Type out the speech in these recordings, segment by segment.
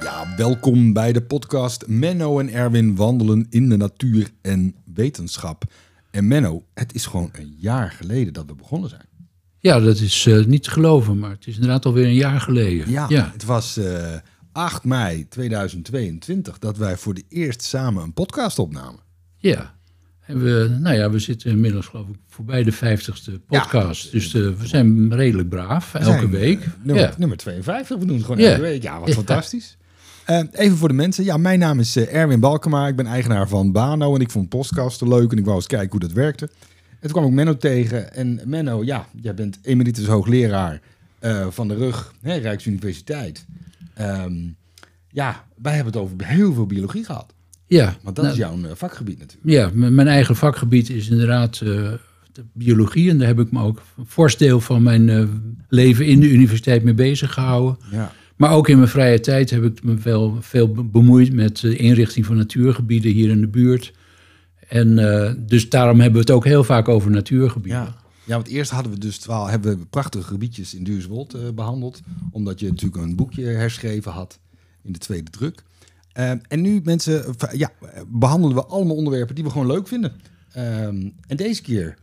Ja, welkom bij de podcast Menno en Erwin wandelen in de natuur en wetenschap. En Menno, het is gewoon een jaar geleden dat we begonnen zijn. Ja, dat is eh, niet te geloven, maar het is inderdaad alweer een jaar geleden. Ja, het was eh 8 mei 2022 dat wij voor de eerst samen een podcast opnamen. Ja. En we, nou ja, we zitten inmiddels geloof ik voorbij de 50ste podcast. dus we zijn redelijk braaf, elke zijn, week. eh, nummer, ja. nummer 52, we doen het gewoon elke week. Ja, wat fantastisch. Eh, even voor de mensen. Ja, mijn naam is eh, Erwin Balkema. Ik ben eigenaar van Bano en ik vond podcasten leuk en ik wou eens kijken hoe dat werkte. En toen kwam ik Menno tegen. En Menno, ja, jij bent emeritus hoogleraar van de RUG, hè, Rijksuniversiteit. Ehm, ja, wij hebben het over heel veel biologie gehad. Ja. Want dat Nou, is jouw eh, vakgebied natuurlijk. Ja, mijn eigen vakgebied is inderdaad de biologie. En daar heb ik me ook een fors deel van mijn eh, leven in de universiteit mee bezig gehouden. Ja. Maar ook in mijn vrije tijd heb ik me wel veel be- bemoeid met de inrichting van natuurgebieden hier in de buurt. En dus daarom hebben we het ook heel vaak over natuurgebieden. Ja. ja, want eerst hadden we dus twaalf, hebben we prachtige gebiedjes in Duurswold eh, behandeld. Omdat je natuurlijk een boekje herschreven had in de tweede druk. Eh, en nu mensen, eh, ja, behandelen we allemaal onderwerpen die we gewoon leuk vinden. Ehm, en deze keer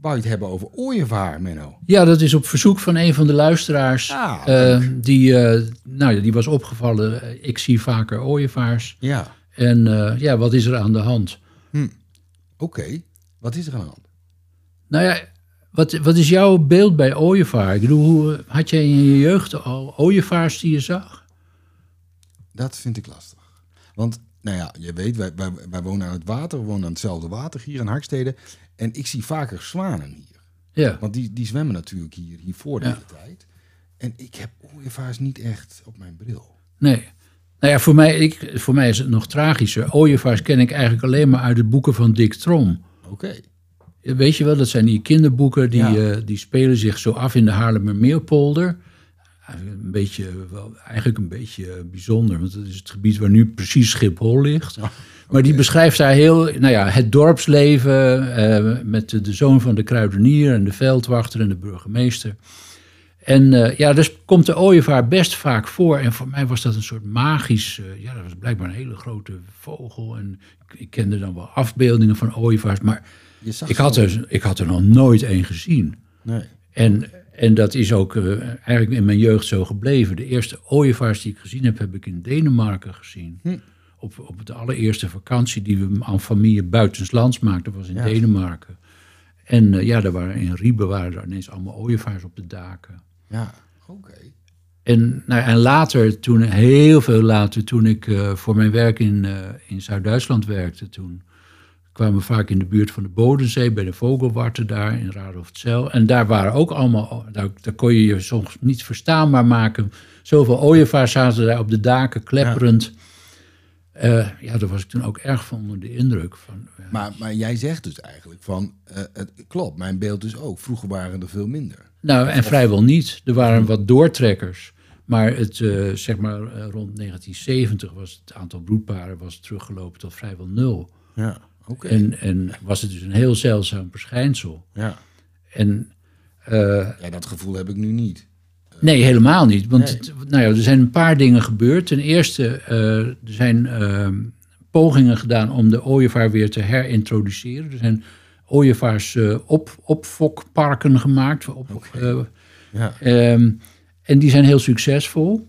wou je het hebben over ooievaar, Menno. Ja, dat is op verzoek van een van de luisteraars. Ah, eh, die, nou ja, die was opgevallen. Ik zie vaker ooievaars. Ja, En ja, wat is er aan de hand? oké. Wat is er aan de hand? Nou ja, wat, wat is jouw beeld bij ooievaar? Ik bedoel, hoe- had jij in je jeugd al ooievaars die je zag? Dat vind ik lastig. Want, nou ja, je weet, wij, wij, wij wonen aan het water. We wonen aan hetzelfde water hier in Harkstede. En ik zie vaker zwanen hier. Ja. Want die, die zwemmen natuurlijk hier, hier voor de Ja. hele tijd. En ik heb ooievaars niet echt op mijn bril. Nee. Nou ja, voor mij, ik, voor mij is het nog tragischer. Ooievaars ken ik eigenlijk alleen maar uit de boeken van Dick Trom. Oké. Weet je wel, dat zijn die kinderboeken die, Ja. eh, die spelen zich zo af in de Haarlemmermeerpolder. Een beetje, wel, eigenlijk een beetje eh, bijzonder, want dat is het gebied waar nu precies Schiphol ligt. Maar die beschrijft daar heel, nou ja, het dorpsleven eh, met de, de zoon van de kruidenier en de veldwachter en de burgemeester. En eh, ja, dus komt de ooievaar best vaak voor. En voor mij was dat een soort magisch... ja, dat was blijkbaar een hele grote vogel. En ik, ik kende dan wel afbeeldingen van ooievaars. Maar ik had, er, ik had er nog nooit één gezien. Nee. En, en dat is ook eh, eigenlijk in mijn jeugd zo gebleven. De eerste ooievaars die ik gezien heb, heb ik in Denemarken gezien. Hm. Op, op de allereerste vakantie die we aan familie buitenslands maakten, was in Ja. Denemarken. En eh, ja, daar waren in Riebe waren er ineens allemaal ooievaars op de daken. Ja, oké. En, nou, en later, toen, heel veel later, toen ik eh, voor mijn werk in, in Zuid-Duitsland werkte, toen kwamen vaak in de buurt van de Bodensee, bij de Vogelwarten daar in Radolfzell. En daar waren ook allemaal, daar, daar kon je je soms niet verstaanbaar maken. Zoveel ooievaars zaten daar op de daken, klepperend. Ja, ja daar was ik toen ook erg van onder de indruk. Van, eh, Maar, maar jij zegt dus eigenlijk van, eh, het klopt, mijn beeld dus ook. Vroeger waren er veel minder. Nou, en vrijwel niet. Er waren wat doortrekkers. Maar, het, eh, zeg maar eh, rond 1970 was het aantal broedparen was teruggelopen tot vrijwel nul. Ja, En, en was het dus een heel zeldzaam verschijnsel. Ja. En eh, ja, dat gevoel heb ik nu niet. nee, helemaal niet. Want Nee. het- nou ja, er zijn een paar dingen gebeurd. Ten eerste, eh, er zijn eh, pogingen gedaan om de ooievaar weer te herintroduceren. Er zijn ooievaars eh, op, opfokparken gemaakt. Op, eh, Ja. Ehm, en die zijn heel succesvol.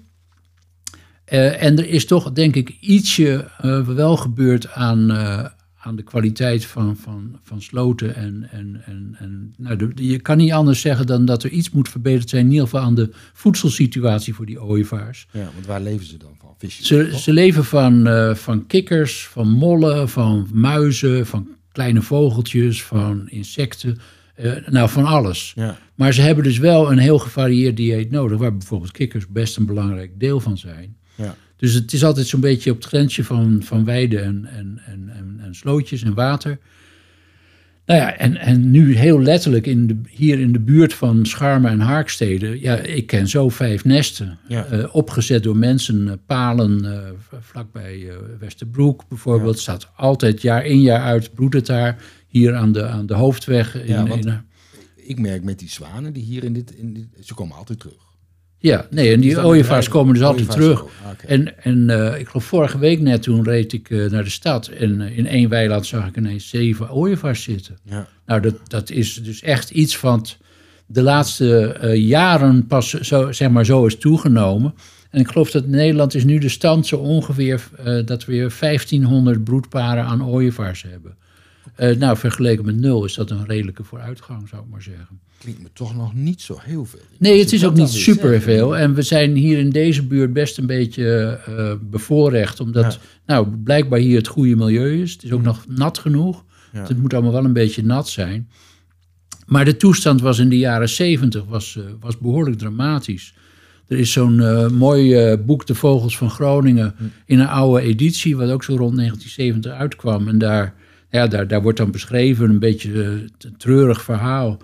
Eh, en er is toch, denk ik, ietsje eh, wel gebeurd aan, eh, aan de kwaliteit van, van, van sloten. En, en, en, en nou, de- je kan niet anders zeggen dan dat er iets moet verbeterd zijn. In ieder geval aan de voedselsituatie voor die ooievaars. ja, want waar leven ze dan van? Visjes? Ze, toch? ze leven van, eh, van kikkers, van mollen, van muizen, van kleine vogeltjes, van insecten. eh, nou, van alles. Ja. Maar ze hebben dus wel een heel gevarieerd dieet nodig, waar bijvoorbeeld kikkers best een belangrijk deel van zijn. Ja. Dus het is altijd zo'n beetje op het grensje van, van weiden en, en, en, en, en slootjes en water. Nou ja, en, en nu heel letterlijk in de, hier in de buurt van Scharmen en Harkstede. Ja, ik ken zo vijf nesten. Ja. eh, opgezet door mensen, eh, palen eh, vlakbij eh, Westerbroek bijvoorbeeld. Staat altijd jaar in jaar uit, broedt het daar. Hier aan de, aan de hoofdweg. In, Ja, want- in- Ik merk met die zwanen die hier in dit, in dit... Ze komen altijd terug. Ja, nee, en die ooievaars komen dus altijd terug. En, en eh, ik geloof vorige week net, toen reed ik eh, naar de stad. En eh, in één weiland zag ik ineens zeven ooievaars zitten. Ja. Nou, dat, dat is dus echt iets van t- de laatste jaren pas zo, zeg maar, zo is toegenomen. En ik geloof dat in Nederland is nu de stand zo ongeveer dat we weer 1500 broedparen aan ooievaars hebben. Nou, vergeleken met nul is dat een redelijke vooruitgang, zou ik maar zeggen. Klinkt me toch nog niet zo heel veel. Nee, het is ook niet superveel. En we zijn hier in deze buurt best een beetje eh, bevoorrecht. Omdat, Ja. nou, blijkbaar hier het goede milieu is. Het is ook nog nat genoeg. Ja. Het moet allemaal wel een beetje nat zijn. Maar de toestand was in de jaren zeventig was, eh, was behoorlijk dramatisch. Er is zo'n eh, mooi boek, De Vogels van Groningen, in een oude editie, wat ook zo rond 1970 uitkwam. En daar, ja, daar, daar wordt dan beschreven een beetje t- treurig verhaal.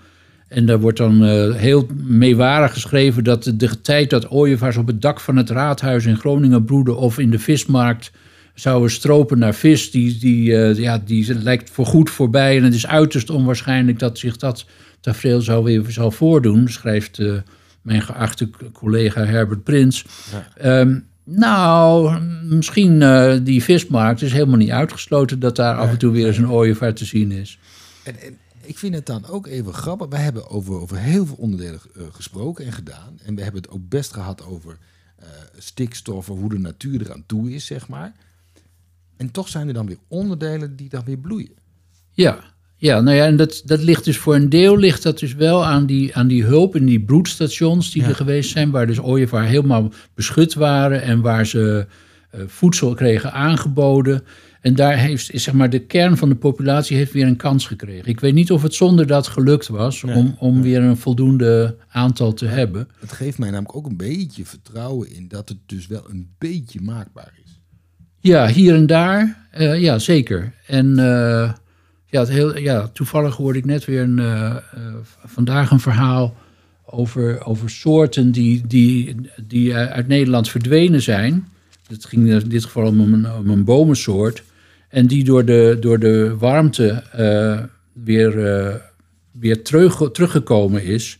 En daar wordt dan eh, heel meewarig geschreven dat de, tijd dat ooievaars op het dak van het raadhuis in Groningen broeden of in de vismarkt zouden stropen naar vis, die, die, eh, ja, die lijkt voorgoed voorbij. En het is uiterst onwaarschijnlijk dat zich dat tafereel zou weer zal voordoen, schrijft eh, mijn geachte collega Herbert Prins. Ja. Ehm, nou, misschien eh, die vismarkt is helemaal niet uitgesloten dat daar af en toe weer eens een ooievaar te zien is. En, en ik vind het dan ook even grappig. Wij hebben over, over heel veel onderdelen eh, gesproken en gedaan. En we hebben het ook best gehad over eh stikstof, of hoe de natuur eraan toe is, zeg maar. En toch zijn er dan weer onderdelen die dan weer bloeien. Ja, ja nou ja, en dat, dat ligt dus voor een deel ligt dat dus wel aan die, aan die hulp in die broedstations die Ja. er geweest zijn, waar dus ooievaar helemaal beschut waren en waar ze eh, voedsel kregen aangeboden. En daar heeft, is zeg maar, de kern van de populatie heeft weer een kans gekregen. Ik weet niet of het zonder dat gelukt was Nee, om, om weer een voldoende aantal te hebben. Het geeft mij namelijk ook een beetje vertrouwen in dat het dus wel een beetje maakbaar is. Ja, hier en daar. eh, ja, zeker. En eh, ja, het heel, ja, toevallig hoorde ik net weer een, eh, vandaag een verhaal over, over soorten die, die, die uit Nederland verdwenen zijn. Het ging in dit geval om een, om een bomensoort. En die door de, door de warmte eh, weer, eh, weer terug, teruggekomen is.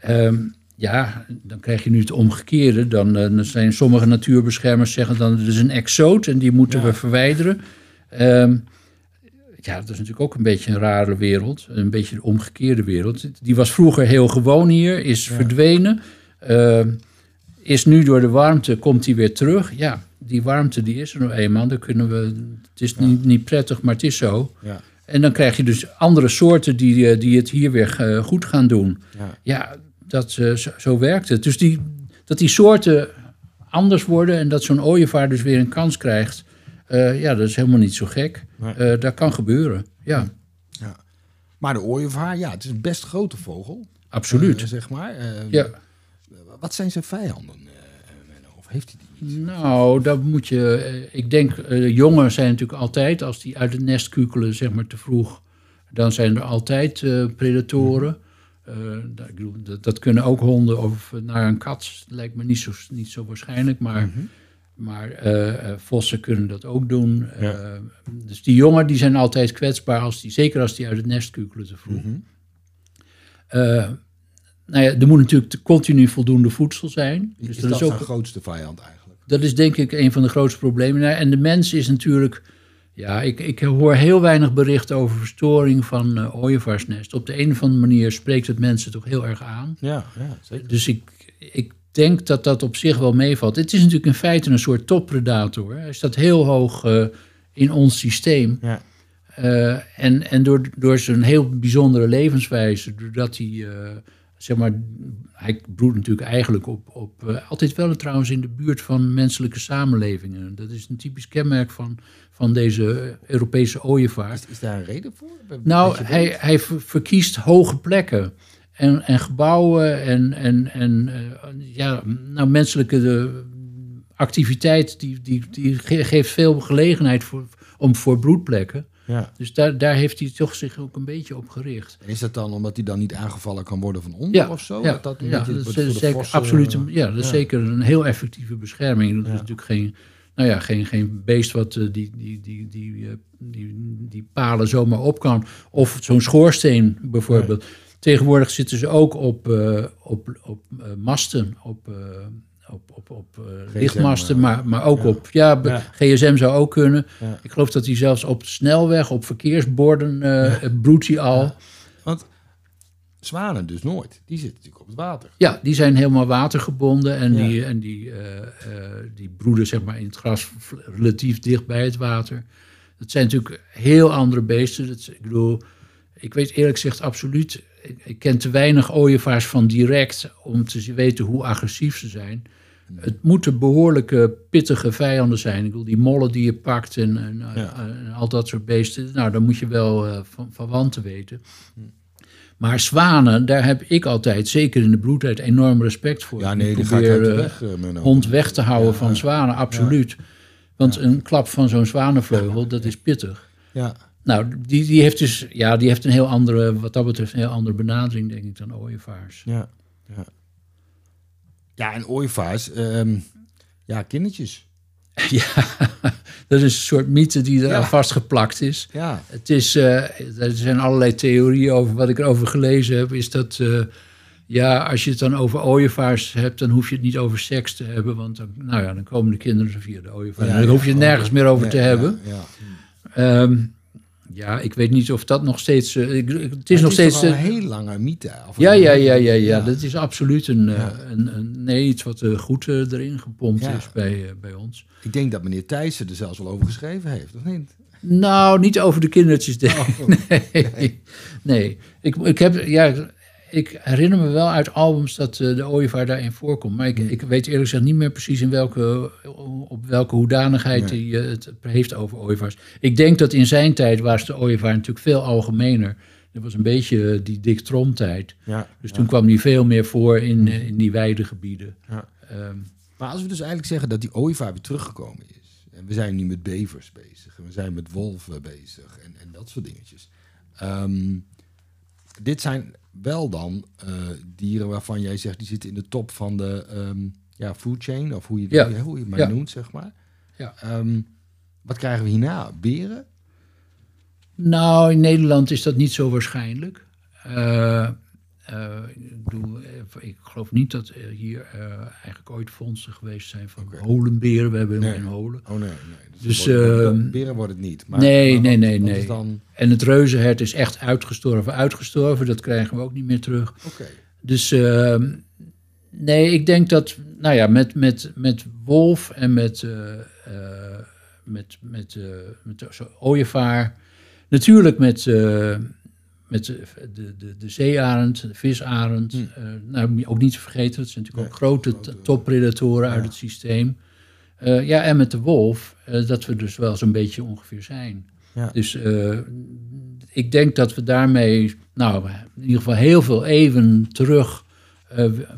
Ehm, ja, dan krijg je nu het omgekeerde. Dan, eh, dan zijn sommige natuurbeschermers zeggen dan het is een exoot en die moeten Ja. we verwijderen. Ehm, ja, dat is natuurlijk ook een beetje een rare wereld. Een beetje de omgekeerde wereld. Die was vroeger heel gewoon hier, is Ja. verdwenen. Ehm, is nu door de warmte, komt die weer terug. Ja, die warmte die is er nog eenmaal. Daar kunnen we, het is niet, niet prettig, maar het is zo. Ja, En dan krijg je dus andere soorten die, eh, die het hier weer eh, goed gaan doen. ja. Ja, dat, eh, zo, zo werkt het. Dus die, dat die soorten anders worden en dat zo'n ooievaar dus weer een kans krijgt. ja, dat is helemaal niet zo gek. Nee. Dat kan gebeuren. Ja, Maar de ooievaar, ja, het is een best grote vogel. absoluut. zeg maar. Ja. Wat zijn zijn vijanden? Heeft hij die? Nou, dat moet je. eh, Ik denk, eh, jongen zijn natuurlijk altijd, als die uit het nest kukelen, zeg maar te vroeg, dan zijn er altijd eh, predatoren. Eh, dat, ik bedoel, dat, dat kunnen ook honden of naar een kat, lijkt me niet zo, niet zo waarschijnlijk, maar, maar eh, eh, vossen kunnen dat ook doen. Ja. Dus die jongen die zijn altijd kwetsbaar, als die, zeker als die uit het nest kukelen te vroeg. Mhm. Eh, nou ja, er moet natuurlijk continu voldoende voedsel zijn. Is Dus dat dat is ook grootste vijand eigenlijk? dat is denk ik een van de grootste problemen. Nou, En de mens is natuurlijk. Ja, ik, ik hoor heel weinig berichten over verstoring van eh ooievaarsnest. Op de een of andere manier spreekt het mensen toch heel erg aan. Ja, ja zeker. Dus ik, ik denk dat dat op zich wel meevalt. Het is natuurlijk in feite een soort toppredator. Hij staat heel hoog eh, in ons systeem. Ja. Eh, en en door, door zijn heel bijzondere levenswijze, doordat hij, zeg maar, hij broedt natuurlijk eigenlijk op, op eh, altijd wel trouwens in de buurt van menselijke samenlevingen. Dat is een typisch kenmerk van, van deze Europese ooievaar. Is, is daar een reden voor? Nou, hij, hij ver- verkiest hoge plekken. En, en gebouwen en, en, en eh, ja, nou, menselijke de, activiteit die, die, die ge- geeft veel gelegenheid voor, om, voor broedplekken. Ja. Dus daar, daar heeft hij toch zich ook een beetje op gericht. En is dat dan omdat hij dan niet aangevallen kan worden van onder Ja, of zo? ja, dat ja, is de- zeker, absoluut, eh, een- ja, dat is zeker een heel effectieve bescherming. Dat Ja. is natuurlijk geen, nou ja, geen, geen beest wat eh, die, die, die, die, eh, die, die palen zomaar op kan. Of zo'n schoorsteen bijvoorbeeld. Tegenwoordig zitten ze ook op, uh, op, op uh, masten, op, uh, op, op, op lichtmasten, maar, maar ook ja. op ja, ja, GSM zou ook kunnen. Ja. Ik geloof dat hij zelfs op de snelweg, op verkeersborden broedt hij al. Want zwanen dus nooit. Die zitten natuurlijk op het water. Ja, die zijn helemaal watergebonden en, die, en die, die broeden zeg maar in het gras relatief dicht bij het water. Dat zijn natuurlijk heel andere beesten. Dat, ik bedoel, ik weet eerlijk gezegd absoluut ik, ik, ken te weinig ooievaars van direct om te weten hoe agressief ze zijn. Het moeten behoorlijke pittige vijanden zijn. Ik bedoel, die mollen die je pakt en, en, en al dat soort beesten. Nou, dan moet je wel uh, van, van wanten weten. Maar zwanen, daar heb ik altijd, zeker in de bloedheid, enorm respect voor. Ja, nee, ik probeer uh, weg, uh, hond weg te houden van zwanen, absoluut. Want een klap van zo'n zwanenvleugel, dat is pittig. Ja. Nou, die, die heeft dus ja, die heeft een heel andere, wat dat betreft, een heel andere benadering, denk ik, dan ooievaars. Ja, ja. Ja en ooievaars, um, ja, kindertjes. Ja, dat is een soort mythe die ja. vastgeplakt is. Ja. Het is, uh, er zijn allerlei theorieën over. Wat ik erover gelezen heb, is dat... Uh, ja, als je het dan over ooievaars hebt, dan hoef je het niet over seks te hebben. Want dan, nou ja, dan komen de kinderen via de ooievaars. Ja, dan hoef je het nergens meer over te hebben. Ja, um, ja, ik weet niet of dat nog steeds. Uh, ik, het is nog is steeds. een heel lange mythe. Ja, ja, ja, ja, ja, Dat is absoluut een, een, nee, iets wat goed erin gepompt is bij, bij ons. Ik denk dat meneer Thijssen er zelfs wel over geschreven heeft, of niet? Nou, niet over de kindertjes. Oh. Nee, nee. Ik, ik heb, ja, ik herinner me wel uit albums dat uh, de ooievaar daarin voorkomt. Maar ik, ik, weet eerlijk gezegd niet meer precies in welke, op welke hoedanigheid hij uh, het heeft over ooievaars. Ik denk dat in zijn tijd was de ooievaar natuurlijk veel algemener. Dat was een beetje die Dick Trom-tijd. Ja, dus ja. toen kwam hij veel meer voor in, in die weidegebieden. Ja. Um, maar als we dus eigenlijk zeggen dat die ooievaar weer teruggekomen is. En we zijn nu met bevers bezig. En we zijn met wolven bezig. En, en dat soort dingetjes. Um, dit zijn wel dan uh, dieren waarvan jij zegt die zitten in de top van de um, ja, food chain, of hoe je, ja. hoe je het maar ja. noemt, zeg maar. Ja. Um, wat krijgen we hierna? Beren? Nou, in Nederland is dat niet zo waarschijnlijk. Uh, uh, ik, bedoel, ik, geloof niet dat er hier uh, eigenlijk ooit vondsten geweest zijn van okay. holenberen. We hebben helemaal nee. geen holen. Oh nee, nee. Dus, wordt, uh, beren wordt het niet. Maar, nee, maar nee, wat, nee. Dan... En het reuzenhert is echt uitgestorven, uitgestorven. Dat krijgen we ook niet meer terug. Okay. Dus ehm, nee, ik denk dat, nou ja, met, met, met wolf en met, uh, met, met, uh, met zo ooievaar, natuurlijk met met de, de, de zeearend, de visarend. Hm. Uh, nou, ook niet te vergeten, dat zijn natuurlijk ook grote toppredatoren ja. uit het systeem. Uh, ja, en met de wolf, uh, dat we dus wel zo'n beetje ongeveer zijn. Ja. Dus ik denk dat we daarmee, nou, in ieder geval heel veel even terug,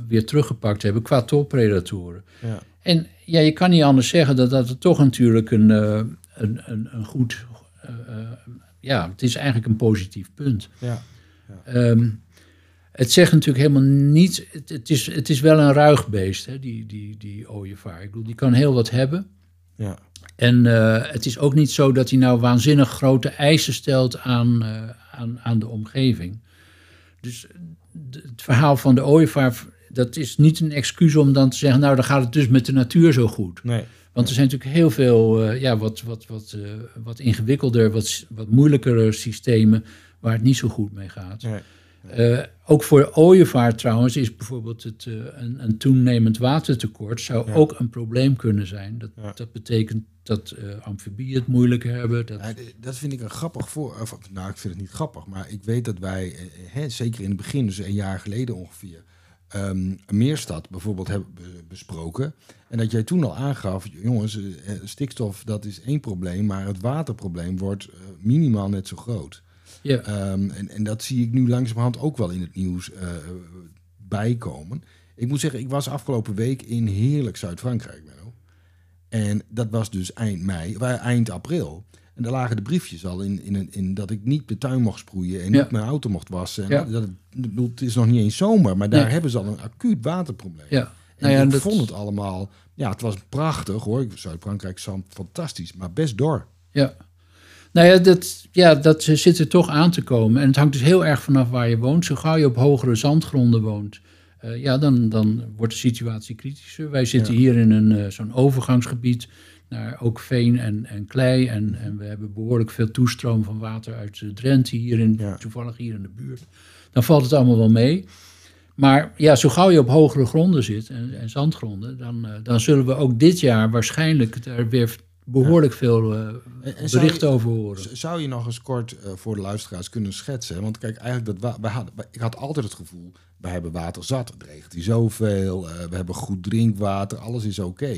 weer teruggepakt hebben qua toppredatoren. Ja. En ja, je kan niet anders zeggen dat dat toch natuurlijk een, een, een, een goed ja, het is eigenlijk een positief punt. Ja. ja. Um, het zegt natuurlijk helemaal niet. Het, het, is, het is wel een ruig beest, hè, die, die, die ooievaar. Ik bedoel, die kan heel wat hebben. Ja. En uh, het is ook niet zo dat hij nou waanzinnig grote eisen stelt aan, uh, aan, aan de omgeving. Dus het verhaal van de ooievaar, dat is niet een excuus om dan te zeggen, nou dan gaat het dus met de natuur zo goed. Nee. Want er zijn natuurlijk heel veel uh, ja, wat, wat, wat, uh, wat ingewikkelder, wat, wat moeilijkere systemen waar het niet zo goed mee gaat. Nee. Uh, ook voor ooievaar trouwens is bijvoorbeeld het, een, een, toenemend watertekort zou ja. ook een probleem kunnen zijn. Dat, ja. dat betekent dat amfibieën het moeilijker hebben. Dat... Ja, dat vind ik een grappig voor. Of, nou, ik vind het niet grappig, maar ik weet dat wij, hè, zeker in het begin, dus een jaar geleden ongeveer, um, Meerstad bijvoorbeeld hebben besproken. En dat jij toen al aangaf, jongens, stikstof dat is één probleem, maar het waterprobleem wordt uh, minimaal net zo groot. Ja. Um, en, en dat zie ik nu langzamerhand ook wel in het nieuws uh, bijkomen. Ik moet zeggen, ik was afgelopen week in heerlijk Zuid-Frankrijk. En dat was dus eind mei, eind april. En daar lagen de briefjes al in, in, in dat ik niet de tuin mocht sproeien en Ja. niet mijn auto mocht wassen. En Ja. dat, het, het is nog niet eens zomer, maar daar Nee. hebben ze al een acuut waterprobleem. Ja. En Nou ja, ik dat- vond het allemaal, ja, het was prachtig hoor. Zuid-Frankrijk is fantastisch, maar best dor. Ja. Nou ja, dat, ja, dat zit er toch aan te komen. En het hangt dus heel erg vanaf waar je woont. Zo gauw je op hogere zandgronden woont, uh, ja, dan, dan wordt de situatie kritischer. Wij zitten hier in een uh, zo'n overgangsgebied naar ook veen en, en klei. En, en we hebben behoorlijk veel toestroom van water uit Drenthe, hier in, ja. toevallig hier in de buurt. Dan valt het allemaal wel mee. Maar ja, zo gauw je op hogere gronden zit en, en zandgronden, dan, uh, dan zullen we ook dit jaar waarschijnlijk er weer behoorlijk veel uh, berichten over horen. Zou je nog eens kort uh, voor de luisteraars kunnen schetsen? Want kijk, eigenlijk dat we hadden, ik had altijd het gevoel, we hebben water zat. Het regent hier zoveel, we hebben goed drinkwater, alles is oké.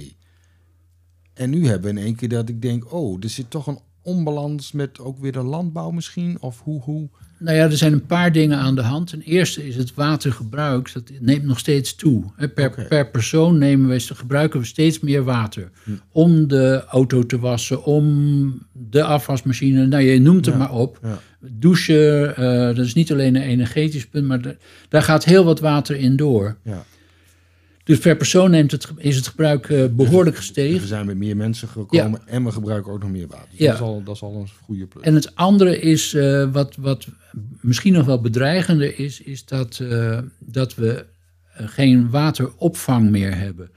En nu hebben we in één keer dat ik denk, oh, er zit toch een onbalans met ook weer de landbouw misschien? Of hoe, hoe? Nou ja, er zijn een paar dingen aan de hand. Ten eerste is het watergebruik, dat neemt nog steeds toe. Per, okay. per persoon nemen we, gebruiken we steeds meer water. Hm. Om de auto te wassen, om de afwasmachine, nou je noemt het maar op. Ja. Douchen, uh, dat is niet alleen een energetisch punt, maar daar gaat heel wat water in door. Ja. Dus per persoon neemt het, is het gebruik uh, behoorlijk gestegen. er zijn weer meer mensen gekomen ja. en we gebruiken ook nog meer water. Dus ja. dat, is al, dat is al een goede plus. En het andere is, uh, wat, wat misschien nog wel bedreigender is, is dat, uh, dat we geen wateropvang meer hebben.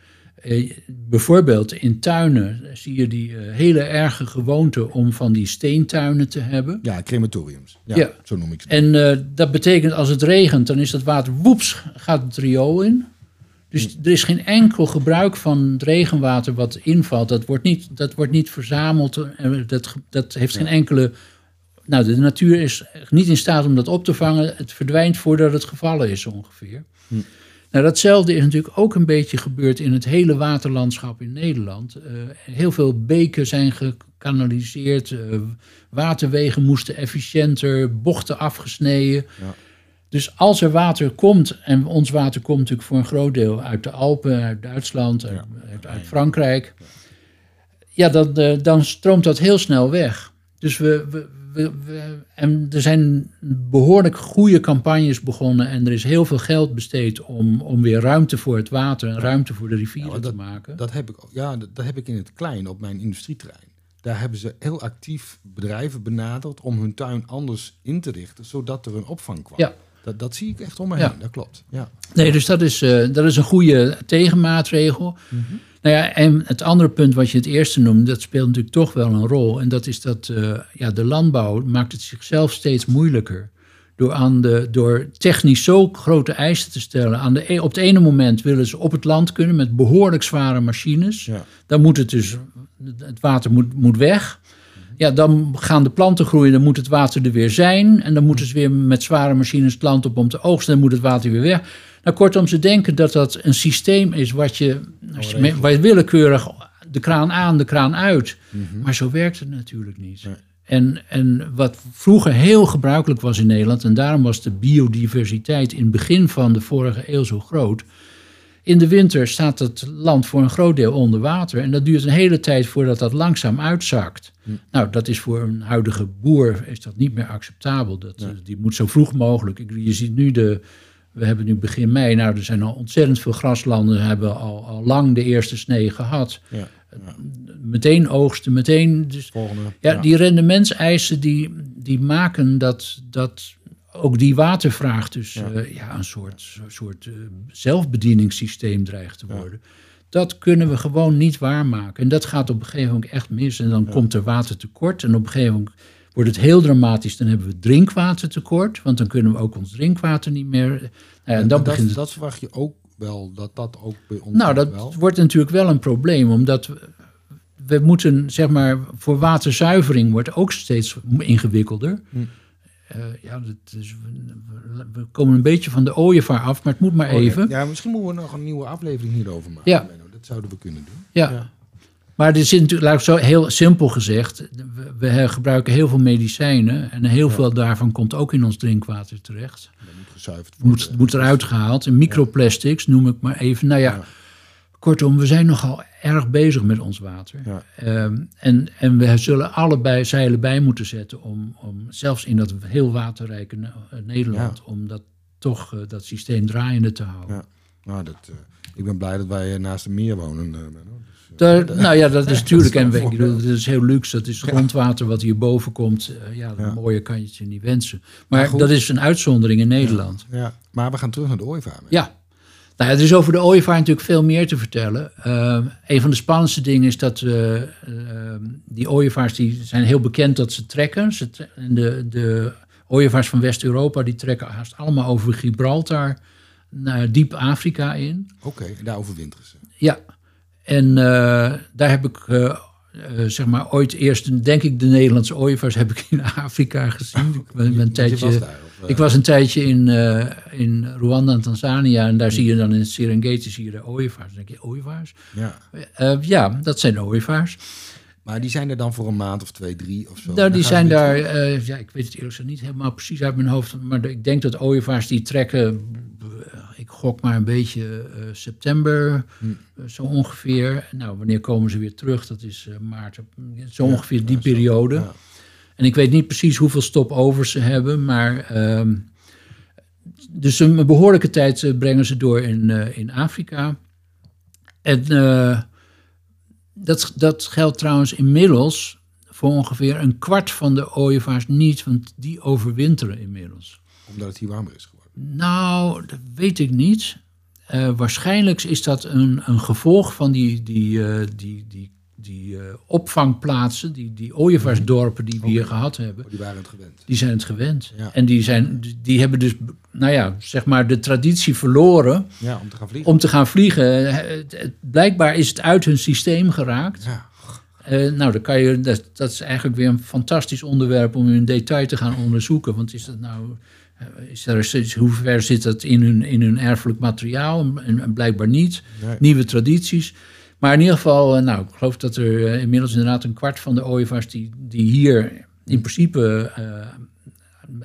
bijvoorbeeld in tuinen zie je die hele erge gewoonte om van die steentuinen te hebben. Ja, crematoriums. Ja, ja. zo noem ik ze. En dat betekent als het regent, dan is dat water woeps, gaat het riool in. Dus er is geen enkel gebruik van het regenwater wat invalt. Dat wordt niet, dat wordt niet verzameld. Dat, dat heeft geen enkele. Nou, de natuur is niet in staat om dat op te vangen. Het verdwijnt voordat het gevallen is ongeveer. Hm. Nou, datzelfde is natuurlijk ook een beetje gebeurd in het hele waterlandschap in Nederland. Uh, heel veel beken zijn gekanaliseerd, uh, waterwegen moesten efficiënter, bochten afgesneden. Ja. Dus als er water komt, en ons water komt natuurlijk voor een groot deel uit de Alpen, uit Duitsland, uit, uit, Frankrijk, ja, dan, uh, dan stroomt dat heel snel weg. Dus we, we, we, we, en er zijn behoorlijk goede campagnes begonnen en er is heel veel geld besteed om, om weer ruimte voor het water en ruimte voor de rivieren ja, dat, te maken. Dat heb ik, ja, dat, dat heb ik in het klein op mijn industrieterrein. Daar hebben ze heel actief bedrijven benaderd om hun tuin anders in te richten, zodat er een opvang kwam. Ja. Dat, dat zie ik echt om me heen, dat klopt. Ja. Nee, dus dat is, uh, dat is een goede tegenmaatregel. Mm -hmm. Nou ja, en het andere punt wat je het eerste noemde, dat speelt natuurlijk toch wel een rol. En dat is dat uh, ja, de landbouw maakt het zichzelf steeds moeilijker. Door, aan de, door technisch zo grote eisen te stellen. Aan de, e, op het ene moment willen ze op het land kunnen met behoorlijk zware machines. Ja. Dan moet het dus, het water moet, moet weg ja, dan gaan de planten groeien, dan moet het water er weer zijn. En dan moeten ze weer met zware machines het land op om te oogsten. Dan moet het water weer weg. Nou, kortom, ze denken dat dat een systeem is wat je, als je, waar je willekeurig de kraan aan, de kraan uit. Mhm. Maar zo werkt het natuurlijk niet. En, en wat vroeger heel gebruikelijk was in Nederland, en daarom was de biodiversiteit in het begin van de vorige eeuw zo groot in de winter staat het land voor een groot deel onder water. En dat duurt een hele tijd voordat dat langzaam uitzakt. Hm. Nou, dat is voor een huidige boer is dat niet meer acceptabel. Dat, Die moet zo vroeg mogelijk. Je ziet nu de. We hebben nu begin mei. Nou, er zijn al ontzettend veel graslanden. Hebben al, al lang de eerste snee gehad. Ja. Meteen oogsten, meteen. Dus, Volgende, ja, ja, die rendementseisen die, die maken dat, dat ook die watervraag dus ja. Uh, ja een soort, soort uh, zelfbedieningssysteem dreigt te worden. Dat kunnen we gewoon niet waarmaken. En dat gaat op een gegeven moment echt mis. En dan komt er watertekort. En op een gegeven moment wordt het heel dramatisch. Dan hebben we drinkwatertekort. Want dan kunnen we ook ons drinkwater niet meer. Uh, en, en dan dat, begint het... dat verwacht je ook wel, dat dat ook bij ons. Nou, dat wel. wordt natuurlijk wel een probleem. Omdat we, we moeten, zeg maar, voor waterzuivering wordt ook steeds ingewikkelder. Hm. Uh, ja, dat is, we, komen een beetje van de ooievaar af, maar het moet maar oh, even. Ja, misschien moeten we nog een nieuwe aflevering hierover maken. Ja. Dat zouden we kunnen doen. Ja. ja. Maar er zit natuurlijk, laat ik zo heel simpel gezegd, we, we gebruiken heel veel medicijnen en heel veel daarvan komt ook in ons drinkwater terecht. Dat moet gezuiverd worden. Moet, moet eruit gehaald. En microplastics noem ik maar even. Nou ja Kortom, we zijn nogal erg bezig met ons water. Ja. Ehm, en, en we zullen allebei zeilen bij moeten zetten om, om zelfs in dat heel waterrijke Nederland, om dat toch uh, dat systeem draaiende te houden. Ja. Nou, dat, eh, ik ben blij dat wij eh, naast de meer wonen. eh. Dus, eh, Daar, nou ja, dat is natuurlijk. En wel ik bedoel, dat is heel luxe. Dat is grondwater wat hierboven komt. Eh, ja, Ja. mooier kan je het je niet wensen. Maar dat is een uitzondering in Nederland. ja. Maar we gaan terug naar de ooievaar. Ja. Nou, er is over de ooievaar natuurlijk veel meer te vertellen. Ehm, een van de spannendste dingen is dat eh, ehm, die ooievaars die zijn heel bekend dat ze trekken. Ze tre- de, de ooievaars van West-Europa die trekken haast allemaal over Gibraltar naar diep Afrika in. Oké, daar overwinteren ze. Ja, en eh, daar heb ik eh, zeg maar ooit eerst, denk ik, de Nederlandse ooievaars heb ik in Afrika gezien. Ik ben, ben een Je- je tijdje, was daar, of, eh? ik was een tijdje in, eh, in Rwanda en Tanzania en daar zie je dan in Serengeti zie je de ooievaars. Dan denk je, ooievaars? Ja. Ja, dat zijn de ooievaars. Maar die zijn er dan voor een maand of twee, drie of zo. Nou, die zijn daar, ja, ik weet het eerlijk gezegd niet helemaal precies uit mijn hoofd, maar ik denk dat ooievaars die trekken, ik gok maar een beetje eh, september, Hm. eh, zo ongeveer. Nou, wanneer komen ze weer terug? Dat is eh, maart, zo Ja, ongeveer die ja, periode. Ja. En ik weet niet precies hoeveel stopovers ze hebben, maar ehm, dus een behoorlijke tijd brengen ze door in, in Afrika. En dat, dat geldt trouwens inmiddels voor ongeveer een kwart van de ooievaars niet, want die overwinteren inmiddels. Omdat het hier warmer is geworden. Nou, dat weet ik niet. Eh, waarschijnlijk is dat een, een gevolg van die, die, eh, die, die, die eh, opvangplaatsen, die, die ooievaarsdorpen die we hier gehad hebben. Maar die waren het gewend. Die zijn het gewend. Ja. En die, zijn, die hebben dus, nou ja, zeg maar de traditie verloren Ja, om te gaan vliegen. om te gaan vliegen. Blijkbaar is het uit hun systeem geraakt. Ja. Nou, dan kan je, dat, dat is eigenlijk weer een fantastisch onderwerp om in detail te gaan onderzoeken. Want is dat nou, is er, is- hoe ver zit dat in hun, in hun erfelijk materiaal? En, en blijkbaar niet. Nee. Nieuwe tradities. Maar in ieder geval, eh, nou, ik geloof dat er eh, inmiddels inderdaad een kwart van de ooievaars die, die hier in principe eh,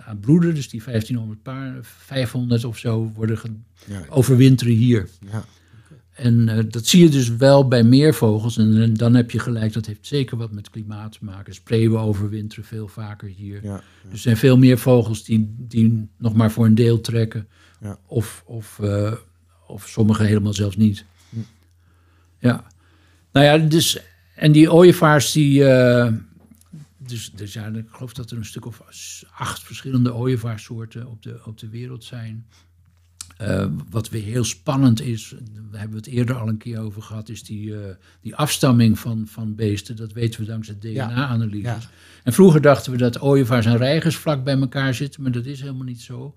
aan broeden, dus die 1500 paar, 500 of zo, worden Ja. overwinteren hier. Ja. En eh, dat zie je dus wel bij meervogels. En, eh, dan heb je gelijk, dat heeft zeker wat met klimaat te maken. Spreeuwen overwinteren veel vaker hier. Ja. Dus er zijn veel meer vogels die, die nog maar voor een deel trekken. Ja. Of, of, eh, of sommige helemaal zelfs niet. Hm. Ja. Nou ja, dus... En die ooievaars die... dus, dus ja, ik geloof dat er een stuk of acht verschillende ooievaarssoorten op de, op de wereld zijn. Eh, wat weer heel spannend is, daar hebben we het eerder al een keer over gehad, is die, eh, die afstamming van, van beesten. Dat weten we dankzij DNA-analyses. Ja. En vroeger dachten we dat ooievaars en reigers vlak bij elkaar zitten, maar dat is helemaal niet zo.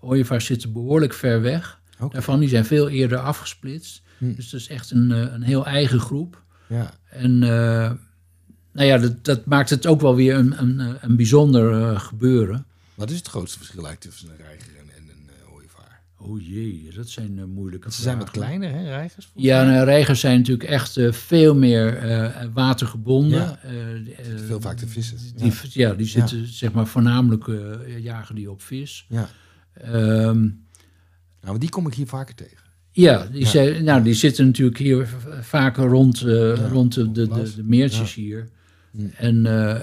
Ooievaars zitten behoorlijk ver weg. Daarvan die zijn veel eerder afgesplitst. Hm. Dus dat is echt een, eh, een heel eigen groep. Ja. En nou ja, dat, dat maakt het ook wel weer een, een, een bijzonder gebeuren. Wat is het grootste verschil eigenlijk tussen een reiger en, en? Oh jee, dat zijn eh, moeilijke ze zijn wat kleiner, hè, reigers? Ja, nou, reigers zijn natuurlijk echt eh, veel meer eh, watergebonden. Ja. Veel vaak te vissen. Die, Ja. ja. die zitten zeg maar voornamelijk eh, jagen die op vis. Ja. Ehm, Nou, maar die kom ik hier vaker tegen. ja, die, Ja. Zijn, nou, die zitten natuurlijk hier vaker rond, eh, rond de, de, de, de meertjes hier. En eh,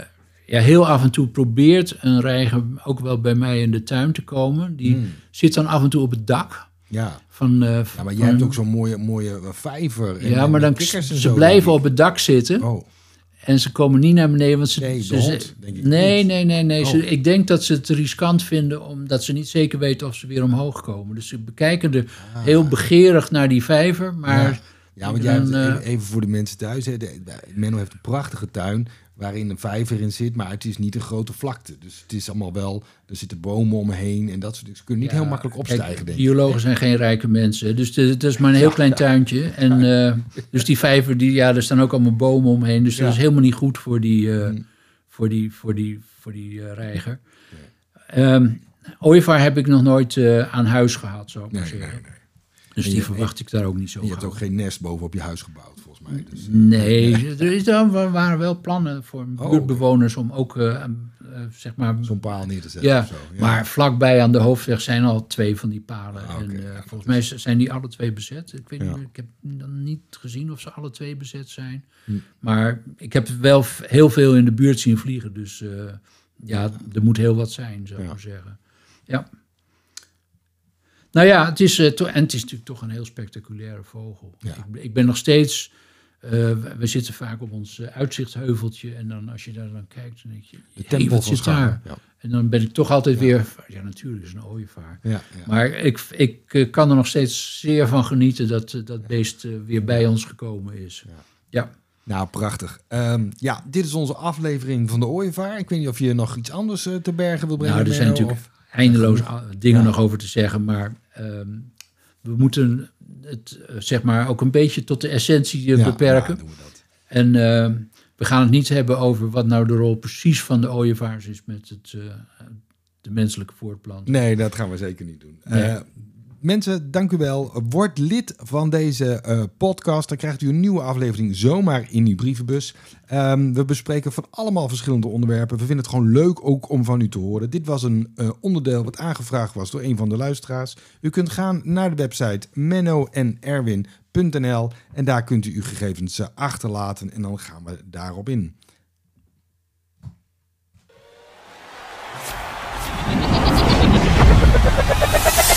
ja, heel af en toe probeert een reiger ook wel bij mij in de tuin te komen. Die Hmm. zit dan af en toe op het dak. Ja. Van, eh, ja, maar jij hebt ook zo'n mooie, mooie vijver. En, ja, maar dan ze blijven op het dak zitten. Oh, En ze komen niet naar beneden, want ze... Nee, ze, hond, ze- denk ik nee, niet. nee, nee, nee. Ze, Oh. ik denk dat ze het riskant vinden, omdat ze niet zeker weten of ze weer omhoog komen. Dus ze bekijken er heel begeerig naar die vijver, maar... Ah. Ja. Ja, want jij hebt, eh, even, even voor de mensen thuis. Hè, de, Menno heeft een prachtige tuin waarin een vijver in zit, maar het is niet een grote vlakte. Dus het is allemaal wel, er zitten bomen omheen en dat soort dingen. Ze kunnen niet Ja, heel makkelijk kijk, opstijgen, denk ik. Biologen zijn geen rijke mensen. Dus het is maar een heel klein tuintje. En eh, dus die vijver, die, ja, er staan ook allemaal bomen omheen. Dus dat is helemaal niet goed voor die, Mm. voor die, voor die, voor die reiger. Ehm ooievaar heb ik nog nooit aan huis gehad, zou ik maar Nee, nee, zeggen. nee. Dus die je- verwacht ik daar ook niet zo je hebt ook geen nest boven op je huis gebouwd, volgens mij. Dus, eh, Nee, er, is, er waren wel plannen voor oké. buurtbewoners om ook, eh, eh, zeg maar, Zo'n paal neer te zetten Ja, of zo. Ja. maar vlakbij aan de hoofdweg zijn al twee van die palen. Ah, en, Ja, volgens mij zijn die alle twee bezet. Ik weet niet, ik heb dan niet gezien of ze alle twee bezet zijn. Hm. Maar ik heb wel heel veel in de buurt zien vliegen. Dus ja, er moet heel wat zijn, zou ik maar zeggen. Ja. Nou ja, het is, eh, en het is natuurlijk toch een heel spectaculaire vogel. Ja. Ik, ik ben nog steeds... eh, we- zitten vaak op ons eh, uitzichtheuveltje. En dan als je daar dan kijkt, dan denk je... De "Jee, tempel zit daar? Ja. En dan ben ik toch altijd weer... Ja, natuurlijk is een ooievaar. Ja, ja. Maar ik, ik kan er nog steeds zeer van genieten dat dat beest weer bij ons gekomen is. Ja. Nou, prachtig. Ehm, ja, dit is onze aflevering van de Ooievaar. Ik weet niet of je nog iets anders te bergen wil brengen. Nou, er zijn natuurlijk eindeloos dingen Ja. nog over te zeggen, maar ehm, we moeten het eh, zeg maar ook een beetje tot de essentie eh, Ja, beperken. ja, doen we dat. En ehm, we gaan het niet hebben over wat nou de rol precies van de ooievaars is met het, eh, de menselijke voortplanting. Nee, dat gaan we zeker niet doen. Nee mensen, dank u wel. Word lid van deze eh, podcast. Dan krijgt u een nieuwe aflevering zomaar in uw brievenbus. Ehm, we bespreken van allemaal verschillende onderwerpen. We vinden het gewoon leuk ook om van u te horen. Dit was een eh, onderdeel wat aangevraagd was door een van de luisteraars. U kunt gaan naar de website mennoenerwin.nl en daar kunt u uw gegevens eh, achterlaten en dan gaan we daarop in.